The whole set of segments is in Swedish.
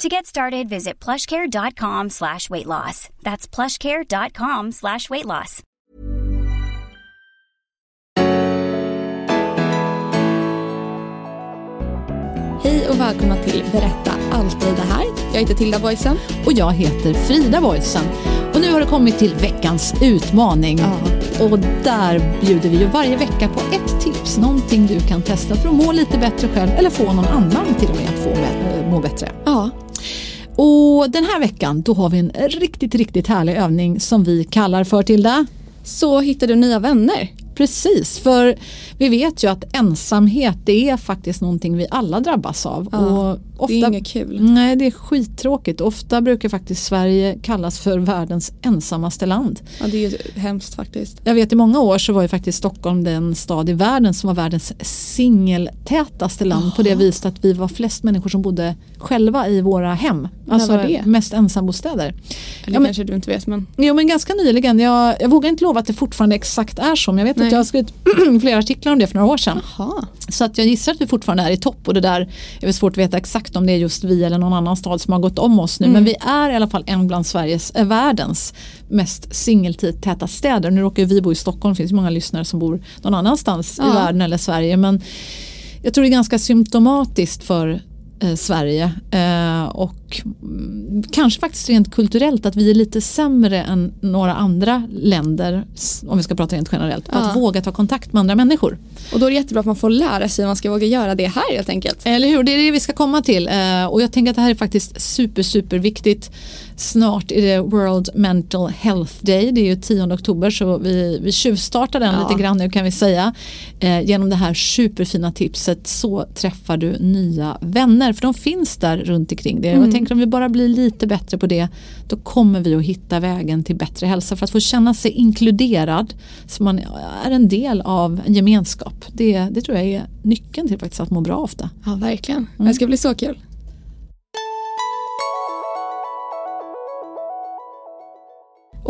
To get started, visit plushcare.com slash weight loss. That's plushcare.com slash weight loss. Hej och välkomna till Berätta alltid det här. Jag heter Tilda Boysen. Och jag heter Frida Boysen. Och nu har det kommit till veckans utmaning. Ja. Och där bjuder vi ju varje vecka på ett tips, någonting du kan testa för att må lite bättre själv eller få någon annan till och med att få må, bättre. Ja, och den här veckan då har vi en riktigt, riktigt härlig övning som vi kallar för Tilda. så hittar du nya vänner. Precis, för vi vet ju att ensamhet det är faktiskt någonting vi alla drabbas av. Ja, och ofta, Det är inget kul. Nej, det är skittråkigt. Ofta brukar faktiskt Sverige kallas för världens ensammaste land. Ja, det är ju hemskt faktiskt. Jag vet i många år så var ju faktiskt Stockholm den stad i världen som var världens singeltätaste land på det viset att vi var flest människor som bodde själva i våra hem. Alltså var det? mest ensambostäder. Eller Ja, men- kanske du inte vet men. Jo men ganska nyligen, jag, jag vågar inte lova att det fortfarande exakt är så men jag vet Nej. att jag har skrivit flera artiklar om det för några år sedan. Jaha. Så att jag gissar att vi fortfarande är i topp och det där är väl svårt att veta exakt om det är just vi eller någon annan stad som har gått om oss nu. Mm. Men vi är i alla fall en bland Sveriges, äh, världens mest singeltäta städer. Nu råkar vi bo i Stockholm, det finns många lyssnare som bor någon annanstans i Ja. världen eller Sverige. Men jag tror det är ganska symptomatiskt för eh, Sverige eh, och mm, kanske faktiskt rent kulturellt att vi är lite sämre än några andra länder om vi ska prata rent generellt på att Ja. våga ta kontakt med andra människor. Och då är det jättebra att man får lära sig hur man ska våga göra det här helt enkelt. Eller hur, det är det vi ska komma till. Eh, och jag tänker att det här är faktiskt super, super viktigt. Snart är det World Mental Health Day, det är ju 10 oktober så vi, vi tjuvstartar den Ja. lite grann nu kan vi säga. Eh, genom det här superfina tipset så träffar du nya vänner för de finns där runt omkring dig. Och jag tänker om vi bara blir lite bättre på det då kommer vi att hitta vägen till bättre hälsa för att få känna sig inkluderad så man är en del av en gemenskap. Det, det tror jag är nyckeln till faktiskt att må bra ofta. Ja, verkligen. Det ska bli så kul.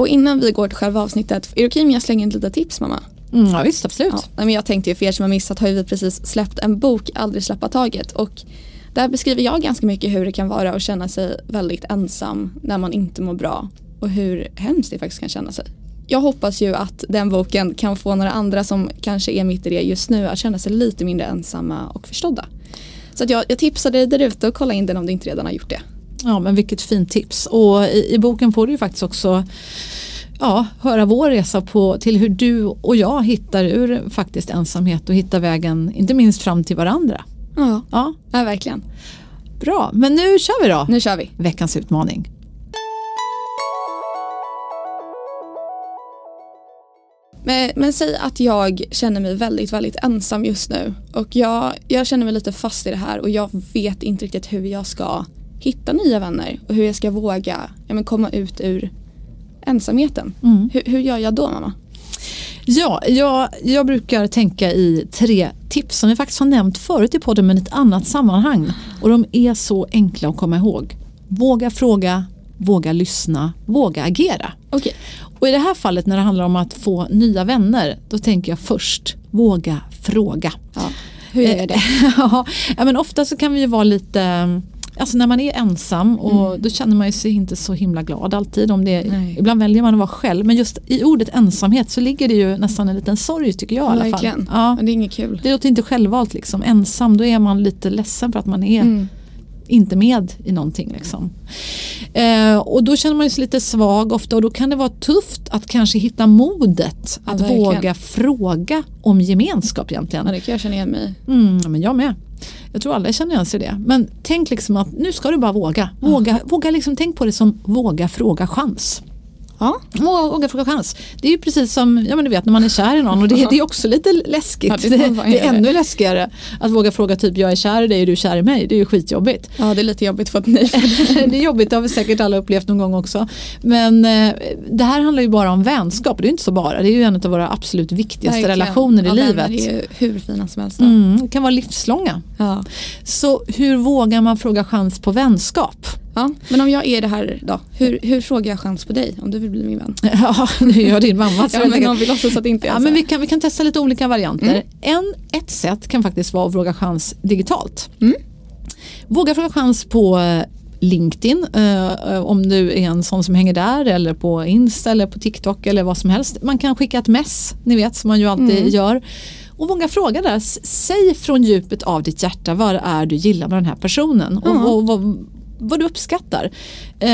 Och innan vi går till själva avsnittet, är det okej om jag slänger in lite tips mamma? Mm, ja visst, absolut. Ja, men jag tänkte ju för er som har missat har ju vi precis släppt en bok, Aldrig släppa taget. Och där beskriver jag ganska mycket hur det kan vara att känna sig väldigt ensam när man inte mår bra. Och hur hemskt det faktiskt kan känna sig. Jag hoppas ju att den boken kan få några andra som kanske är mitt i det just nu att känna sig lite mindre ensamma och förstådda. Så att jag, jag tipsar dig där ute och kolla in den om du inte redan har gjort det. Ja men vilket fint tips. Och i, i boken får du ju faktiskt också ja, höra vår resa på, till hur du och jag hittar ur faktiskt ensamhet och hittar vägen inte minst fram till varandra. Ja, Ja, ja verkligen. bra, men nu kör vi då. Nu kör vi. Veckans utmaning. Men, men säg att jag känner mig väldigt, väldigt ensam just nu och jag, jag känner mig lite fast i det här och jag vet inte riktigt hur jag ska hitta nya vänner och hur jag ska våga ja, men komma ut ur ensamheten. Mm. Hur, hur gör jag då mamma? Ja, jag, jag brukar tänka i tre tips som vi faktiskt har nämnt förut i podden men i ett annat sammanhang. Och de är så enkla att komma ihåg. Våga fråga, våga lyssna, våga agera. Okej, Och i det här fallet när det handlar om att få nya vänner, då tänker jag först våga fråga. ja. hur gör jag det? ja, men ofta så kan vi ju vara lite, alltså när man är ensam och då känner man ju sig inte så himla glad alltid. Om det, Nej. ibland väljer man att vara själv, men just i ordet ensamhet så ligger det ju nästan en liten sorg tycker jag i alla fall. Verkligen. Ja. Men det är inget kul. Det låter inte självvalt liksom. Ensam, då är man lite ledsen för att man är Mm. inte med i någonting. Liksom. Eh, och då känner man sig lite svag ofta och då kan det vara tufft att kanske hitta modet Ja, att verkligen. våga fråga om gemenskap egentligen. Ja, det kan jag känna igen mig i. Mm, men jag med. Jag tror alla känner igen sig i det. Men tänk liksom att nu ska du bara våga. Våga, våga liksom, tänk på det som våga fråga chans. Ja, Våga, fråga chans. Det är ju precis som ja, men du vet, när man är kär i någon och det, det är också lite läskigt. Ja, det det, man det är ännu läskigare att våga fråga typ jag är kär i dig och du är kär i mig. Det är ju skitjobbigt. ja, det är lite jobbigt för att nej. det är jobbigt, det har vi säkert alla upplevt någon gång också. Men eh, det här handlar ju bara om vänskap. Det är ju inte så bara. Det är ju en av våra absolut viktigaste Verkligen. relationer i Ja, livet. vänner är ju hur fina som helst. Mm, kan vara livslånga. Ja. Så hur vågar man fråga chans på vänskap? Ja, men om jag är det här då, hur, hur frågar jag chans på dig om du vill bli min vän? Ja, det gör din mamma. så Ja, men om vi låtsas att inte är Ja, så. men vi, kan, vi kan testa lite olika varianter. En, ett sätt kan faktiskt vara att fråga chans digitalt. Mm. Våga fråga chans på eh, LinkedIn eh, om du är en sån som hänger där eller på Insta eller på TikTok eller vad som helst. Man kan skicka ett mess, ni vet som man ju alltid Mm. gör. Och våga fråga där, säg från djupet av ditt hjärta vad är du gillar med den här personen och, Ja. och, vad, du uppskattar. Eh,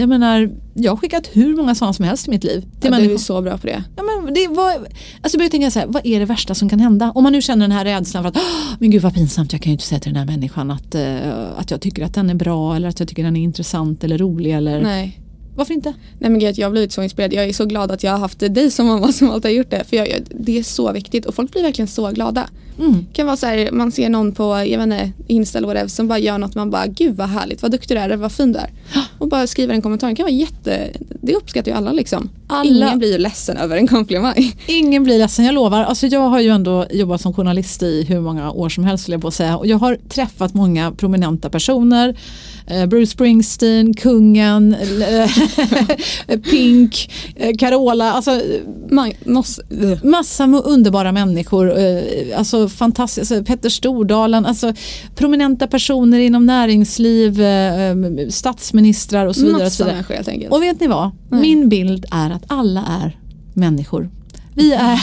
jag menar, jag har skickat hur många sådana som helst i mitt liv. Till ja, du är så bra på det. Ja, men det var, alltså jag börjar tänka så här, vad är det värsta som kan hända? Om man nu känner den här rädslan för att, "Åh, men gud vad pinsamt, jag kan ju inte säga till den här människan att, eh, att jag tycker att den är bra eller att jag tycker den är intressant eller rolig eller Nej. Varför inte? Nej men gud, jag har blivit så inspirerad. Jag är så glad att jag har haft dig som mamma som alltid har gjort det. För jag, jag, det är så viktigt och folk blir verkligen så glada. Mm. Det kan vara så här, man ser någon på jag vet inte, Insta eller whatever som bara gör något man bara gud vad härligt, vad duktig du är, vad fin du är. Och bara skriver en kommentar. Det kan vara jätte, det uppskattar ju alla liksom. Alla- Ingen blir ju ledsen över en komplimang. Ingen blir ledsen, jag lovar. Alltså jag har ju ändå jobbat som journalist i hur många år som helst jag på säga. Och jag har träffat många prominenta personer. Eh, Bruce Springsteen, kungen, eh, Pink, eh, Carola. Alltså Man måste, ugh. Massa underbara människor, eh, alltså fantastiskt, alltså Petter Stordalen, alltså prominenta personer inom näringsliv, eh, eh, statsministrar och så vidare. Massa människor helt enkelt. och vet ni vad? Nej. Min bild är att alla är människor. Vi är,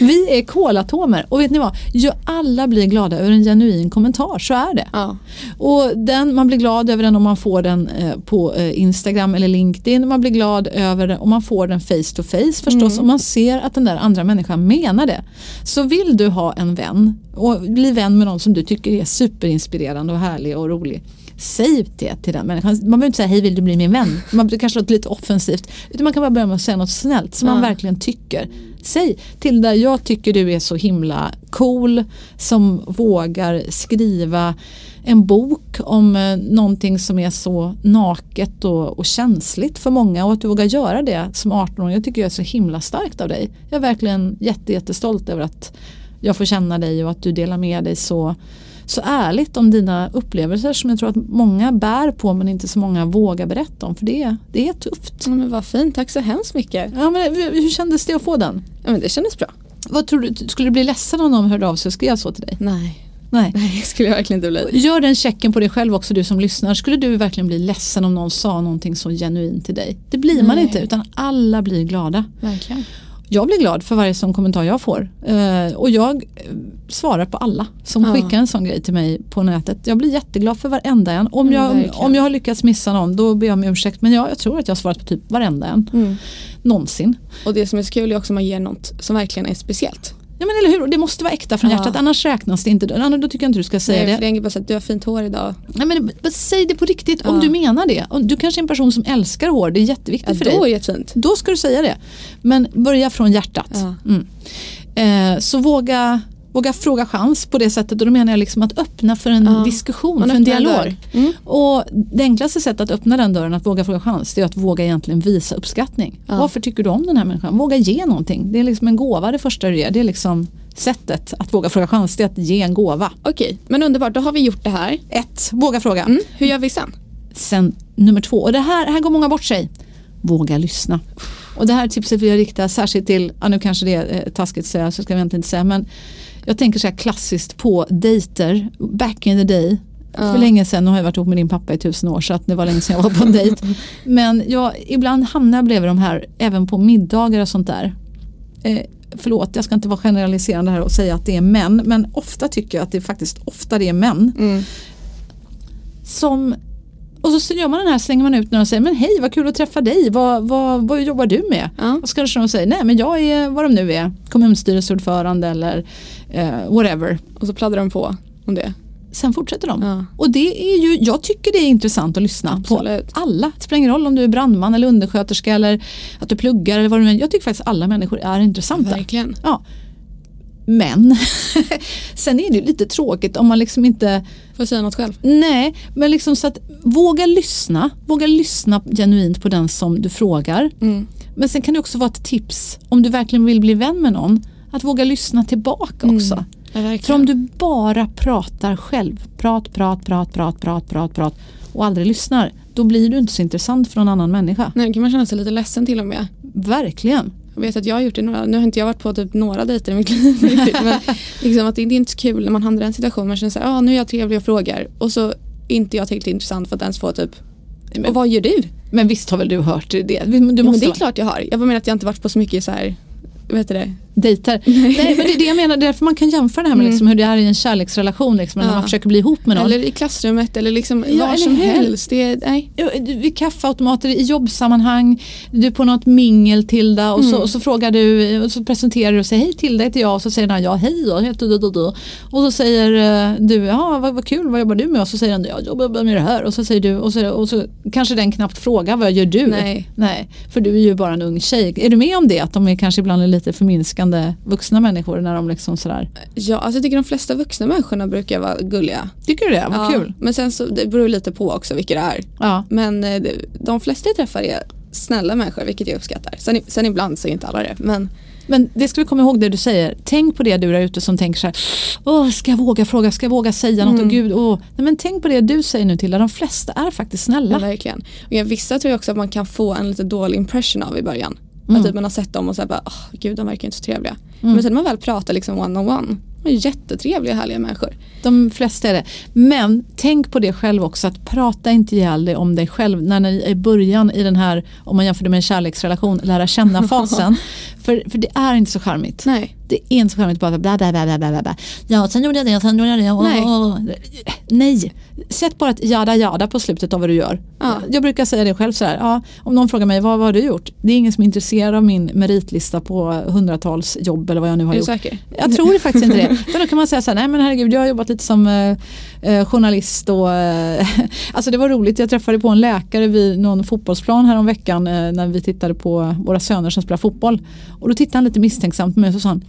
vi är kolatomer och vet ni vad? Alla blir glada över en genuin kommentar, så är det. ja. Och den, man blir glad över den om man får den eh, på eh, Instagram eller LinkedIn. Man blir glad över den om man får den face to face förstås. Om man ser att den där andra människan menar det. Så vill du ha en vän och bli vän med någon som du tycker är superinspirerande och härlig och rolig. Säg det till den människan. Man behöver inte säga hej vill du bli min vän. Man det kanske låter lite offensivt. Utan man kan bara börja med att säga något snällt som man verkligen tycker. Säg till där jag tycker du är så himla cool som vågar skriva en bok om eh, någonting som är så naket och, och känsligt för många och att du vågar göra det som 18-åring. Jag tycker jag är så himla starkt av dig. Jag är verkligen jätte, jättestolt över att jag får känna dig och att du delar med dig så, så ärligt om dina upplevelser som jag tror att många bär på men inte så många vågar berätta om för det, det är tufft. Ja, men vad fint, tack så hemskt mycket. Ja, men hur, kändes det att få den? Ja, men det kändes bra. Vad tror du, skulle du bli ledsen om någon hörde av sig och skrev så till dig? Nej, Nej. nej skulle jag verkligen inte bli. Gör den checken på dig själv också du som lyssnar. Skulle du verkligen bli ledsen om någon sa någonting så genuint till dig? Det blir man Nej. inte utan alla blir glada. Verkligen. Jag blir glad för varje sån kommentar jag får. Eh, och jag eh, svarar på alla som Ja. skickar en sån grej till mig på nätet. Jag blir jätteglad för varenda en. Om, Mm, jag, om jag har lyckats missa någon då ber jag om ursäkt. Men ja, jag tror att jag har svarat på typ varenda en. Mm. Någonsin. Och det som är så kul är också att man ger något som verkligen är speciellt. Ja men eller hur, det måste vara äkta från Ja. hjärtat annars räknas det inte. Annars, då tycker jag inte du ska säga Nej, det. för det är bara så att du har fint hår idag. Nej, men, men säg det på riktigt om Ja. du menar det. Om Du kanske är en person som älskar hår, det är jätteviktigt Ja, för då är dig. det fint. Då ska du säga det. Men börja från hjärtat. Mm. Eh, så våga, våga fråga chans på det sättet och då menar jag liksom att öppna för en Ja. diskussion, för en dialog. Mm. Och det enklaste sättet att öppna den dörren, att våga fråga chans, det är att våga egentligen visa uppskattning. Ja. Varför tycker du om den här människan? Våga ge någonting. Det är liksom en gåva det första du ger. Det är liksom sättet att våga fråga chans, det är att ge en gåva. Okej, men underbart. Då har vi gjort det här. Ett, våga fråga. Mm. Hur gör vi sen? Sen nummer två, och det här, här går många bort sig. Våga lyssna. Och det här tipset vill jag rikta särskilt till, ja, nu kanske det är eh, taskigt att säga så ska egentligen inte säga men jag tänker så här klassiskt på dejter, back in the day. För länge sedan, nu har jag varit ihop med din pappa i tusen år så att det var länge sedan jag var på en dejt. Men jag, ibland hamnar jag bredvid de här även på middagar och sånt där. Eh, förlåt, jag ska inte vara generaliserande här och säga att det är män men ofta tycker jag att det faktiskt ofta det är män som och så gör man den här, slänger man ut några och säger men hej vad kul att träffa dig, vad, vad, vad jobbar du med? Ja. Och så kanske de säger nej men jag är vad de nu är, kommunstyrelseordförande eller eh, whatever. Och så pladdrar de på om det. Sen fortsätter de. Ja. Och det är ju, jag tycker det är intressant att lyssna Absolut. på alla. Det spelar ingen roll om du är brandman eller undersköterska eller att du pluggar eller vad du. Jag tycker faktiskt alla människor är intressanta. Verkligen. Ja. Men sen är det lite tråkigt om man liksom inte Får säga något själv? Nej, men liksom så att våga lyssna. Våga lyssna genuint på den som du frågar. Mm. Men sen kan det också vara ett tips om du verkligen vill bli vän med någon. Att våga lyssna tillbaka också. Ja, verkligen. För om du bara pratar själv, prat, prat, prat, prat, prat, prat, prat och aldrig lyssnar, då blir du inte så intressant för någon annan människa. Nej, då kan man känna sig lite ledsen till och med. Verkligen. Jag vet att jag har gjort det några, nu har inte jag varit på typ några dejter i mitt liv men liksom att det, det är inte så kul när man hamnar i en situation man känner såhär, ja ah, nu är jag trevlig och frågar och så är inte jag tillräckligt intressant för att ens få typ, och vad gör du? Men visst har väl du hört det? Du ja, men måste det är klart jag har. Jag menar att jag inte varit på så mycket så här, vad heter det? Dejter. Nej men det är det jag menar, det är därför man kan jämföra det här med liksom hur det är i en kärleksrelation liksom, när Ja. man försöker bli ihop med någon. Eller i klassrummet eller liksom Ja, var som helst. Det är, nej. Vid kaffeautomater i jobbsammanhang, du är på något mingel Tilda och, så, och så frågar du och så presenterar du och säger hej Tilda heter jag och så säger han ja hej jag heter du, du, du. Och så säger eh, du ja vad, vad kul vad jobbar du med och så säger han jag jobbar med det här och så säger du och så, och så kanske den knappt frågar vad gör du? Nej. Nej, för du är ju bara en ung tjej. Är du med om det att de är kanske ibland är lite förminskande vuxna människor när de liksom sådär Ja, alltså jag tycker de flesta vuxna människorna brukar vara gulliga. Tycker du det? Vad ja, kul. Men sen så, det beror lite på också vilka det är. Ja. Men eh, de flesta jag träffar är snälla människor, vilket jag uppskattar. Sen, sen ibland så är inte alla det. Men Men det ska vi komma ihåg det du säger. Tänk på det du där ute som tänker så här. Åh, ska jag våga fråga? Ska jag våga säga något? Mm. Och gud, åh. Nej, men tänk på det du säger nu till De flesta är faktiskt ja, snälla. verkligen. Och vissa tror jag också att man kan få en lite dålig impression av i början. Mm. Att typ man har sett dem och så här bara, åh gud de verkar inte så trevliga. Men sen när man väl pratar liksom one on one, de är jättetrevliga härliga människor. De flesta är det. Men tänk på det själv också. Att prata inte ihjäl dig om dig själv när ni är i början i den här, om man jämför det med en kärleksrelation, lära känna-fasen. för, för det är inte så charmigt. Nej. Det är inte så charmigt bara bla bla bla bla bla bla. Ja, sen gjorde jag det, sen gjorde jag det. och- Nej. och- Nej, sätt bara ett jada jada på slutet av vad du gör. Ja. Jag brukar säga det själv så här. Ja, om någon frågar mig vad, vad har du gjort? Det är ingen som är intresserad av min meritlista på hundratals jobb eller vad jag nu har Är du gjort. säker? Jag tror faktiskt inte det. Utan då kan man säga så här, nej men herregud jag har jobbat lite som eh, eh, journalist och eh, alltså det var roligt, jag träffade på en läkare vid någon fotbollsplan här om veckan eh, när vi tittade på våra söner som spelar fotboll. Och då tittade han lite misstänksamt på mig och så sa han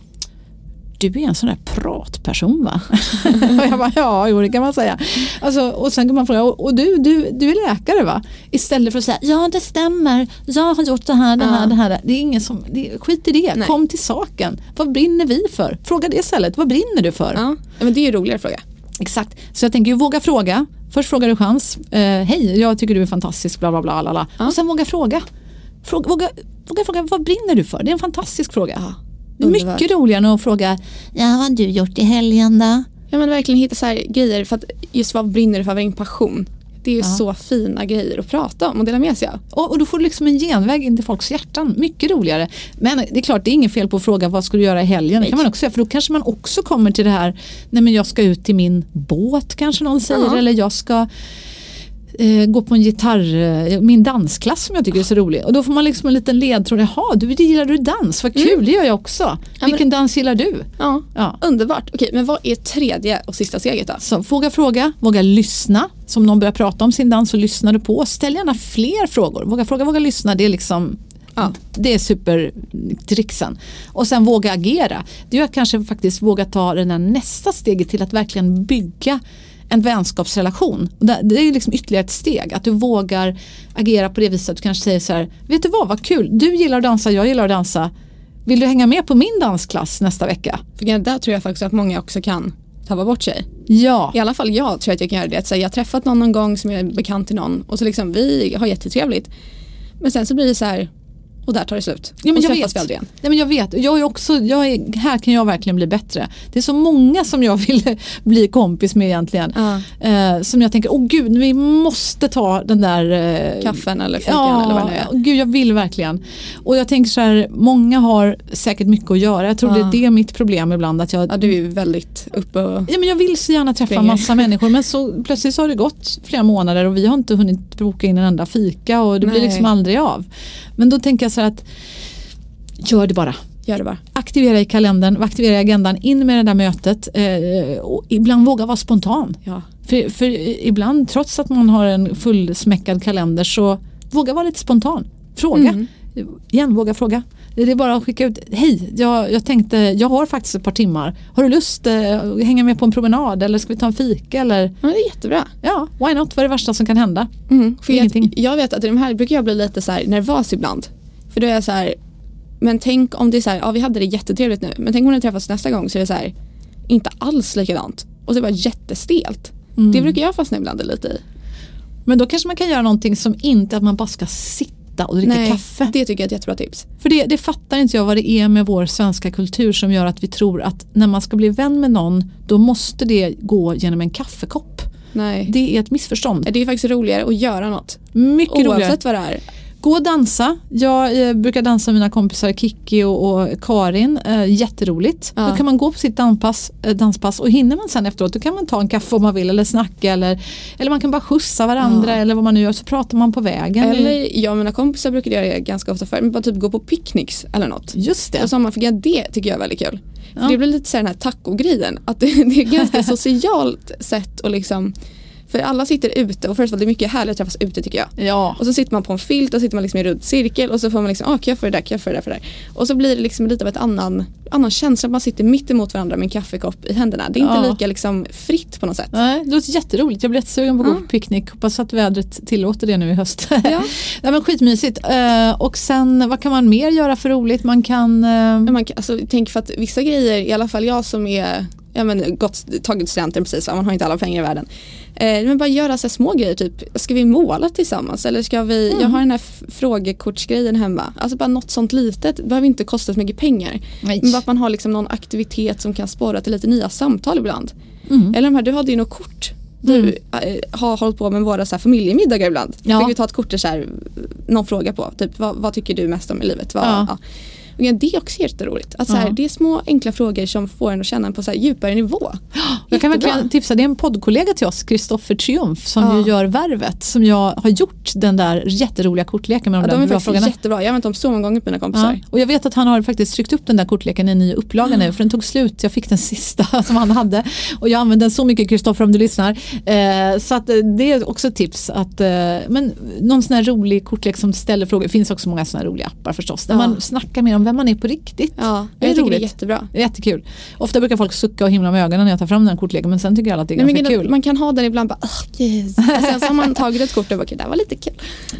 du är en sån där pratperson va? och jag bara, ja, jo det kan man säga. Alltså, och sen kan man fråga, och, och du, du, du är läkare va? Istället för att säga, ja det stämmer, jag har gjort det här, det här, det här. Det är ingen som, det, skit i det, Nej. kom till saken. Vad brinner vi för? Fråga det istället, vad brinner du för? Ja, men det är ju en roligare fråga. Exakt, så jag tänker våga fråga. Först frågar du chans, eh, hej jag tycker du är fantastisk, bla bla. bla, bla. Ja. Och sen våga fråga. fråga våga, våga fråga, vad brinner du för? Det är en fantastisk fråga. Ja, det är underbart. mycket roligare än att fråga, ja vad har du gjort i helgen då? Ja men verkligen hitta så här grejer för att just vad brinner du för, vad är din passion? Det är ju så fina grejer att prata om och dela med sig av. Och, och då får du liksom en genväg in till folks hjärtan. Mycket roligare. Men det är klart, det är inget fel på att fråga vad ska du göra i helgen. Det kan man också säga, för då kanske man också kommer till det här, nej men jag ska ut till min båt kanske någon säger. Ja. Eller jag ska eh, gå på en gitarr, eh, min dansklass som jag tycker är så rolig. Och då får man liksom en liten ledtråd. Jaha, du gillar du dans? Vad kul, det gör jag också. Vilken dans gillar du? Ja, Ja. underbart. Okej, men vad är tredje och sista steget då? Så våga fråga, våga lyssna. Som någon börjar prata om sin dans så lyssnar du på. Ställ gärna fler frågor. Våga fråga, våga lyssna. Det är liksom Ja. det är supertricksen. Och sen våga agera. Det är att kanske faktiskt våga ta det där nästa steget till att verkligen bygga en vänskapsrelation. Det är liksom ytterligare ett steg. Att du vågar agera på det viset att du kanske säger så här. Vet du vad, vad kul. Du gillar att dansa, jag gillar att dansa. Vill du hänga med på min dansklass nästa vecka? För där tror jag faktiskt att många också kan tappa bort sig. Ja. I alla fall jag tror att jag kan göra det. Säga, jag har träffat någon någon gång som är bekant till någon och så liksom vi har jättetrevligt. Men sen så blir det så här, och där tar det slut. Ja, men och jag vet. vi aldrig igen. Nej, men jag vet, jag är också, jag är, här kan jag verkligen bli bättre. Det är så många som jag vill bli kompis med egentligen. Ja. Eh, som jag tänker, åh gud, vi måste ta den där eh, Kaffen eller fikan Ja, eller vad det är. gud jag vill verkligen. Och jag tänker så här, många har säkert mycket att göra. Jag tror Ja. det är det mitt problem ibland. Att jag, Ja, du är väldigt uppe och... Ja, men jag vill så gärna träffa Springer. massa människor men så plötsligt så har det gått flera månader och vi har inte hunnit boka in en enda fika och det blir Nej. liksom aldrig av. Men då tänker jag så att gör det bara. Gör det bara. Aktivera i kalendern, aktivera i agendan, in med det där mötet eh, och ibland våga vara spontan. Ja. För, för ibland trots att man har en fullsmäckad kalender så våga vara lite spontan. Fråga. Mm. Igen, våga fråga. Det är bara att skicka ut, hej, jag, jag tänkte, jag har faktiskt ett par timmar. Har du lust eh, att hänga med på en promenad eller ska vi ta en fika eller ja, det är jättebra. ja, why not, vad är det värsta som kan hända? Mm. För jag, Ingenting. jag vet att i de här brukar jag bli lite så här nervös ibland. För då är jag så här, men tänk om det är så här, ja vi hade det jättetrevligt nu, men tänk om vi träffas nästa gång så är det så här, inte alls likadant. Och så är det bara jättestelt. Mm. Det brukar jag fastna ibland lite i. Men då kanske man kan göra någonting som inte att man bara ska sitta och dricka kaffe. det tycker jag är ett jättebra tips. För det, det fattar inte jag vad det är med vår svenska kultur som gör att vi tror att när man ska bli vän med någon då måste det gå genom en kaffekopp. Nej. Det, är ett missförstånd. det är faktiskt roligare att göra något. Mycket roligare. Oavsett vad det är. Gå och dansa. Jag eh, brukar dansa med mina kompisar Kiki och, och Karin. Eh, jätteroligt. Ja. Då kan man gå på sitt danspass, eh, danspass och hinner man sen efteråt då kan man ta en kaffe om man vill eller snacka eller, eller man kan bara skjutsa varandra Ja. eller vad man nu gör så pratar man på vägen. Eller jag och mina kompisar brukar göra det ganska ofta för men bara typ gå på picknicks eller något. Just det. Och sommarfika, det tycker jag är väldigt kul. Ja. För det blir lite så här den här tacogrejen. Att det, det är ett ganska socialt sätt att liksom för alla sitter ute och först det är mycket härligt att träffas ute tycker jag. Ja. Och så sitter man på en filt och sitter man liksom i runt cirkel och så får man liksom, ah, kan jag få det där, kan jag få det där, för det där. Och så blir det liksom lite av ett annan, annan känsla att man sitter mitt emot varandra med en kaffekopp i händerna. Det är inte Ja. lika liksom fritt på något sätt. Nej, det låter jätteroligt. Jag blir jättesugen på att gå på picknick. Hoppas att vädret tillåter det nu i höst. Ja. Nej, men skitmysigt. Eh, och sen vad kan man mer göra för roligt? Man kan... eh, man, kan- alltså, tänk för att vissa grejer, i alla fall jag som är ja, men, gått, tagit studenten precis, man har inte alla pengar i världen. Eh, men bara göra så små grejer, typ ska vi måla tillsammans eller ska vi, Mm. jag har den här frågekortsgrejen hemma. Alltså bara något sånt litet, det behöver inte kosta så mycket pengar. Nej. Men bara att man har liksom någon aktivitet som kan spåra till lite nya samtal ibland. Mm. Eller de här, du hade ju något kort. Du Mm. eh, har hållit på med våra så familjemiddagar ibland. Ja. Fick vi ta ett kort där så här, någon fråga på, typ vad, vad tycker du mest om i livet? Vad, Ja. ja. Och det är också jätteroligt. Att så här. Det är små enkla frågor som får en att känna på så här djupare nivå. Jag kan verkligen tipsa, det är en poddkollega till oss, Kristoffer Triumf, som Ja. ju gör Värvet, som jag har gjort den där jätteroliga kortleken med de Ja, där de är bra faktiskt frågorna. jättebra. Jag har använt dem så många gånger på mina kompisar. Ja. Och jag vet att han har faktiskt tryckt upp den där kortleken i en ny upplaga nu för den tog slut. Jag fick den sista som han hade och jag använder den så mycket Kristoffer om du lyssnar. Eh, så att eh, det är också ett tips att eh, men någon sån här rolig kortlek som ställer frågor. Det finns också många såna här roliga appar förstås där Ja. man snackar mer om vem man är på riktigt. Ja, Det är jag tycker det är roligt. jättebra. Jättekul. Ofta brukar folk sucka och himla med ögonen när jag tar fram den kortleken men sen tycker alla att det är Nej, ganska kul. Man kan ha den ibland bara, oh, yes. och sen så har man tagit ett kort och bara, okej, det var lite kul.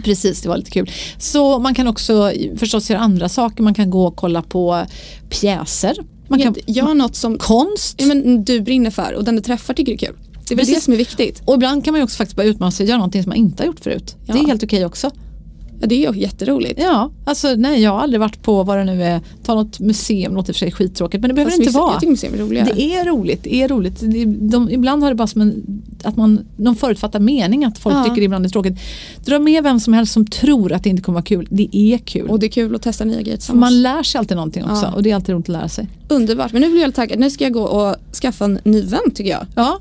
Precis, det var lite kul. Så man kan också förstås göra andra saker. Man kan gå och kolla på pjäser. Man kan, Gör något som konst. ja, men, du brinner för och den du träffar tycker är kul. Det är väl Precis. det som är viktigt. Och ibland kan man också faktiskt bara utmana sig och göra någonting som man inte har gjort förut. Ja. Det är helt okej också. Ja, det är ju jätteroligt. Ja, alltså nej jag har aldrig varit på vad det nu är, ta något museum, låter i och för sig skittråkigt men det behöver Fast det inte vara. Jag tycker museum är roligare. Det är roligt, det är roligt. Det, de, ibland har det bara som en, att man, någon förutfattar mening att folk Ja. tycker det ibland är tråkigt. Dra med vem som helst som tror att det inte kommer vara kul. Det är kul. Och det är kul att testa nya grejer tillsammans. man lär sig alltid någonting också Ja. och det är alltid roligt att lära sig. Underbart, men nu blir jag taggad. Nu ska jag gå och skaffa en ny vän tycker jag. Ja.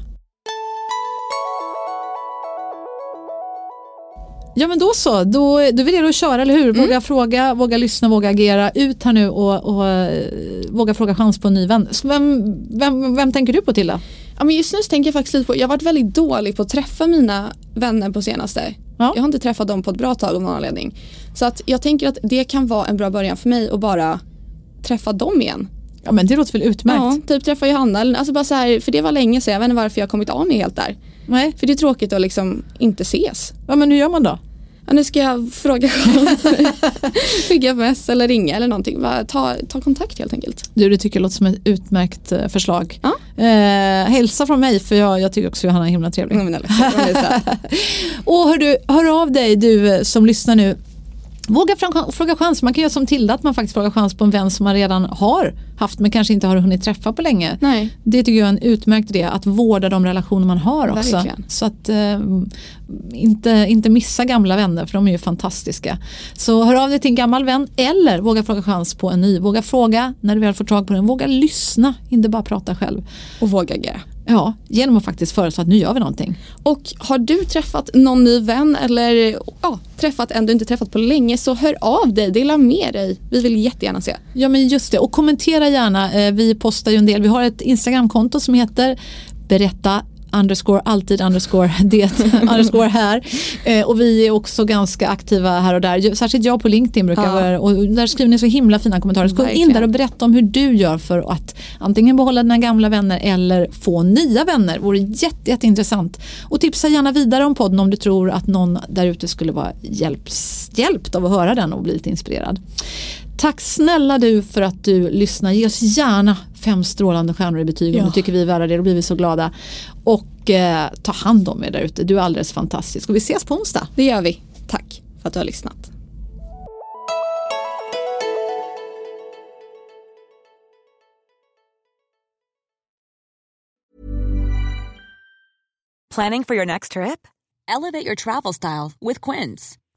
Ja men då så, då, då är vi redo att köra eller hur? Våga fråga, våga lyssna, våga agera. Ut här nu och, och eh, våga fråga chans på en ny vän. Vem, vem, vem tänker du på Tilda? Ja, men just nu så tänker jag faktiskt lite på, jag har varit väldigt dålig på att träffa mina vänner på senaste. Ja. Jag har inte träffat dem på ett bra tag av någon anledning. Så att jag tänker att det kan vara en bra början för mig att bara träffa dem igen. Ja men det låter väl utmärkt. Ja, typ träffa Johanna, alltså bara så här, för det var länge sedan, jag vet inte varför jag kommit av mig helt där. Nej. För det är tråkigt att liksom inte ses. Ja men hur gör man då? Ja, nu ska jag fråga Skicka sms eller ringa eller någonting. Bara ta, ta kontakt helt enkelt. Du det tycker jag låter som ett utmärkt eh, förslag. Ja. Eh, hälsa från mig för jag, jag tycker också Johanna är himla trevlig. Mm, men. Och hör, du, hör av dig du eh, som lyssnar nu. Våga fråga chans. Man kan göra som Tilda, att man faktiskt frågar chans på en vän som man redan har haft men kanske inte har hunnit träffa på länge. Nej. Det tycker jag är en utmärkt idé, att vårda de relationer man har också. Verkligen. Så att eh, inte, inte missa gamla vänner för de är ju fantastiska. Så hör av dig till en gammal vän eller våga fråga chans på en ny. Våga fråga när du väl får tag på den. Våga lyssna, inte bara prata själv. Och våga agera. Ja, genom att faktiskt föreslå att nu gör vi någonting. Och har du träffat någon ny vän eller ja, träffat en du inte träffat på länge så hör av dig, dela med dig. Vi vill jättegärna se. Ja men just det och kommentera gärna. Eh, vi postar ju en del. Vi har ett Instagramkonto som heter berätta underscore alltid underscore det underscore här. Eh, och vi är också ganska aktiva här och där. Särskilt jag på LinkedIn brukar Ja. vara och där skriver ni så himla fina kommentarer. Så gå in där och berätta om hur du gör för att antingen behålla dina gamla vänner eller få nya vänner. Det vore jätte, jätteintressant. Och tipsa gärna vidare om podden om du tror att någon där ute skulle vara hjälps, hjälpt av att höra den och bli lite inspirerad. Tack snälla du för att du lyssnar. Ge oss gärna fem strålande stjärnor i betyg om Ja. du tycker vi är värda det. Då blir vi så glada. Och eh, ta hand om er där ute. Du är alldeles fantastisk. Och vi ses på onsdag. Det gör vi. Tack för att du har lyssnat. Planning for your next trip? Elevate your travel style with Quince.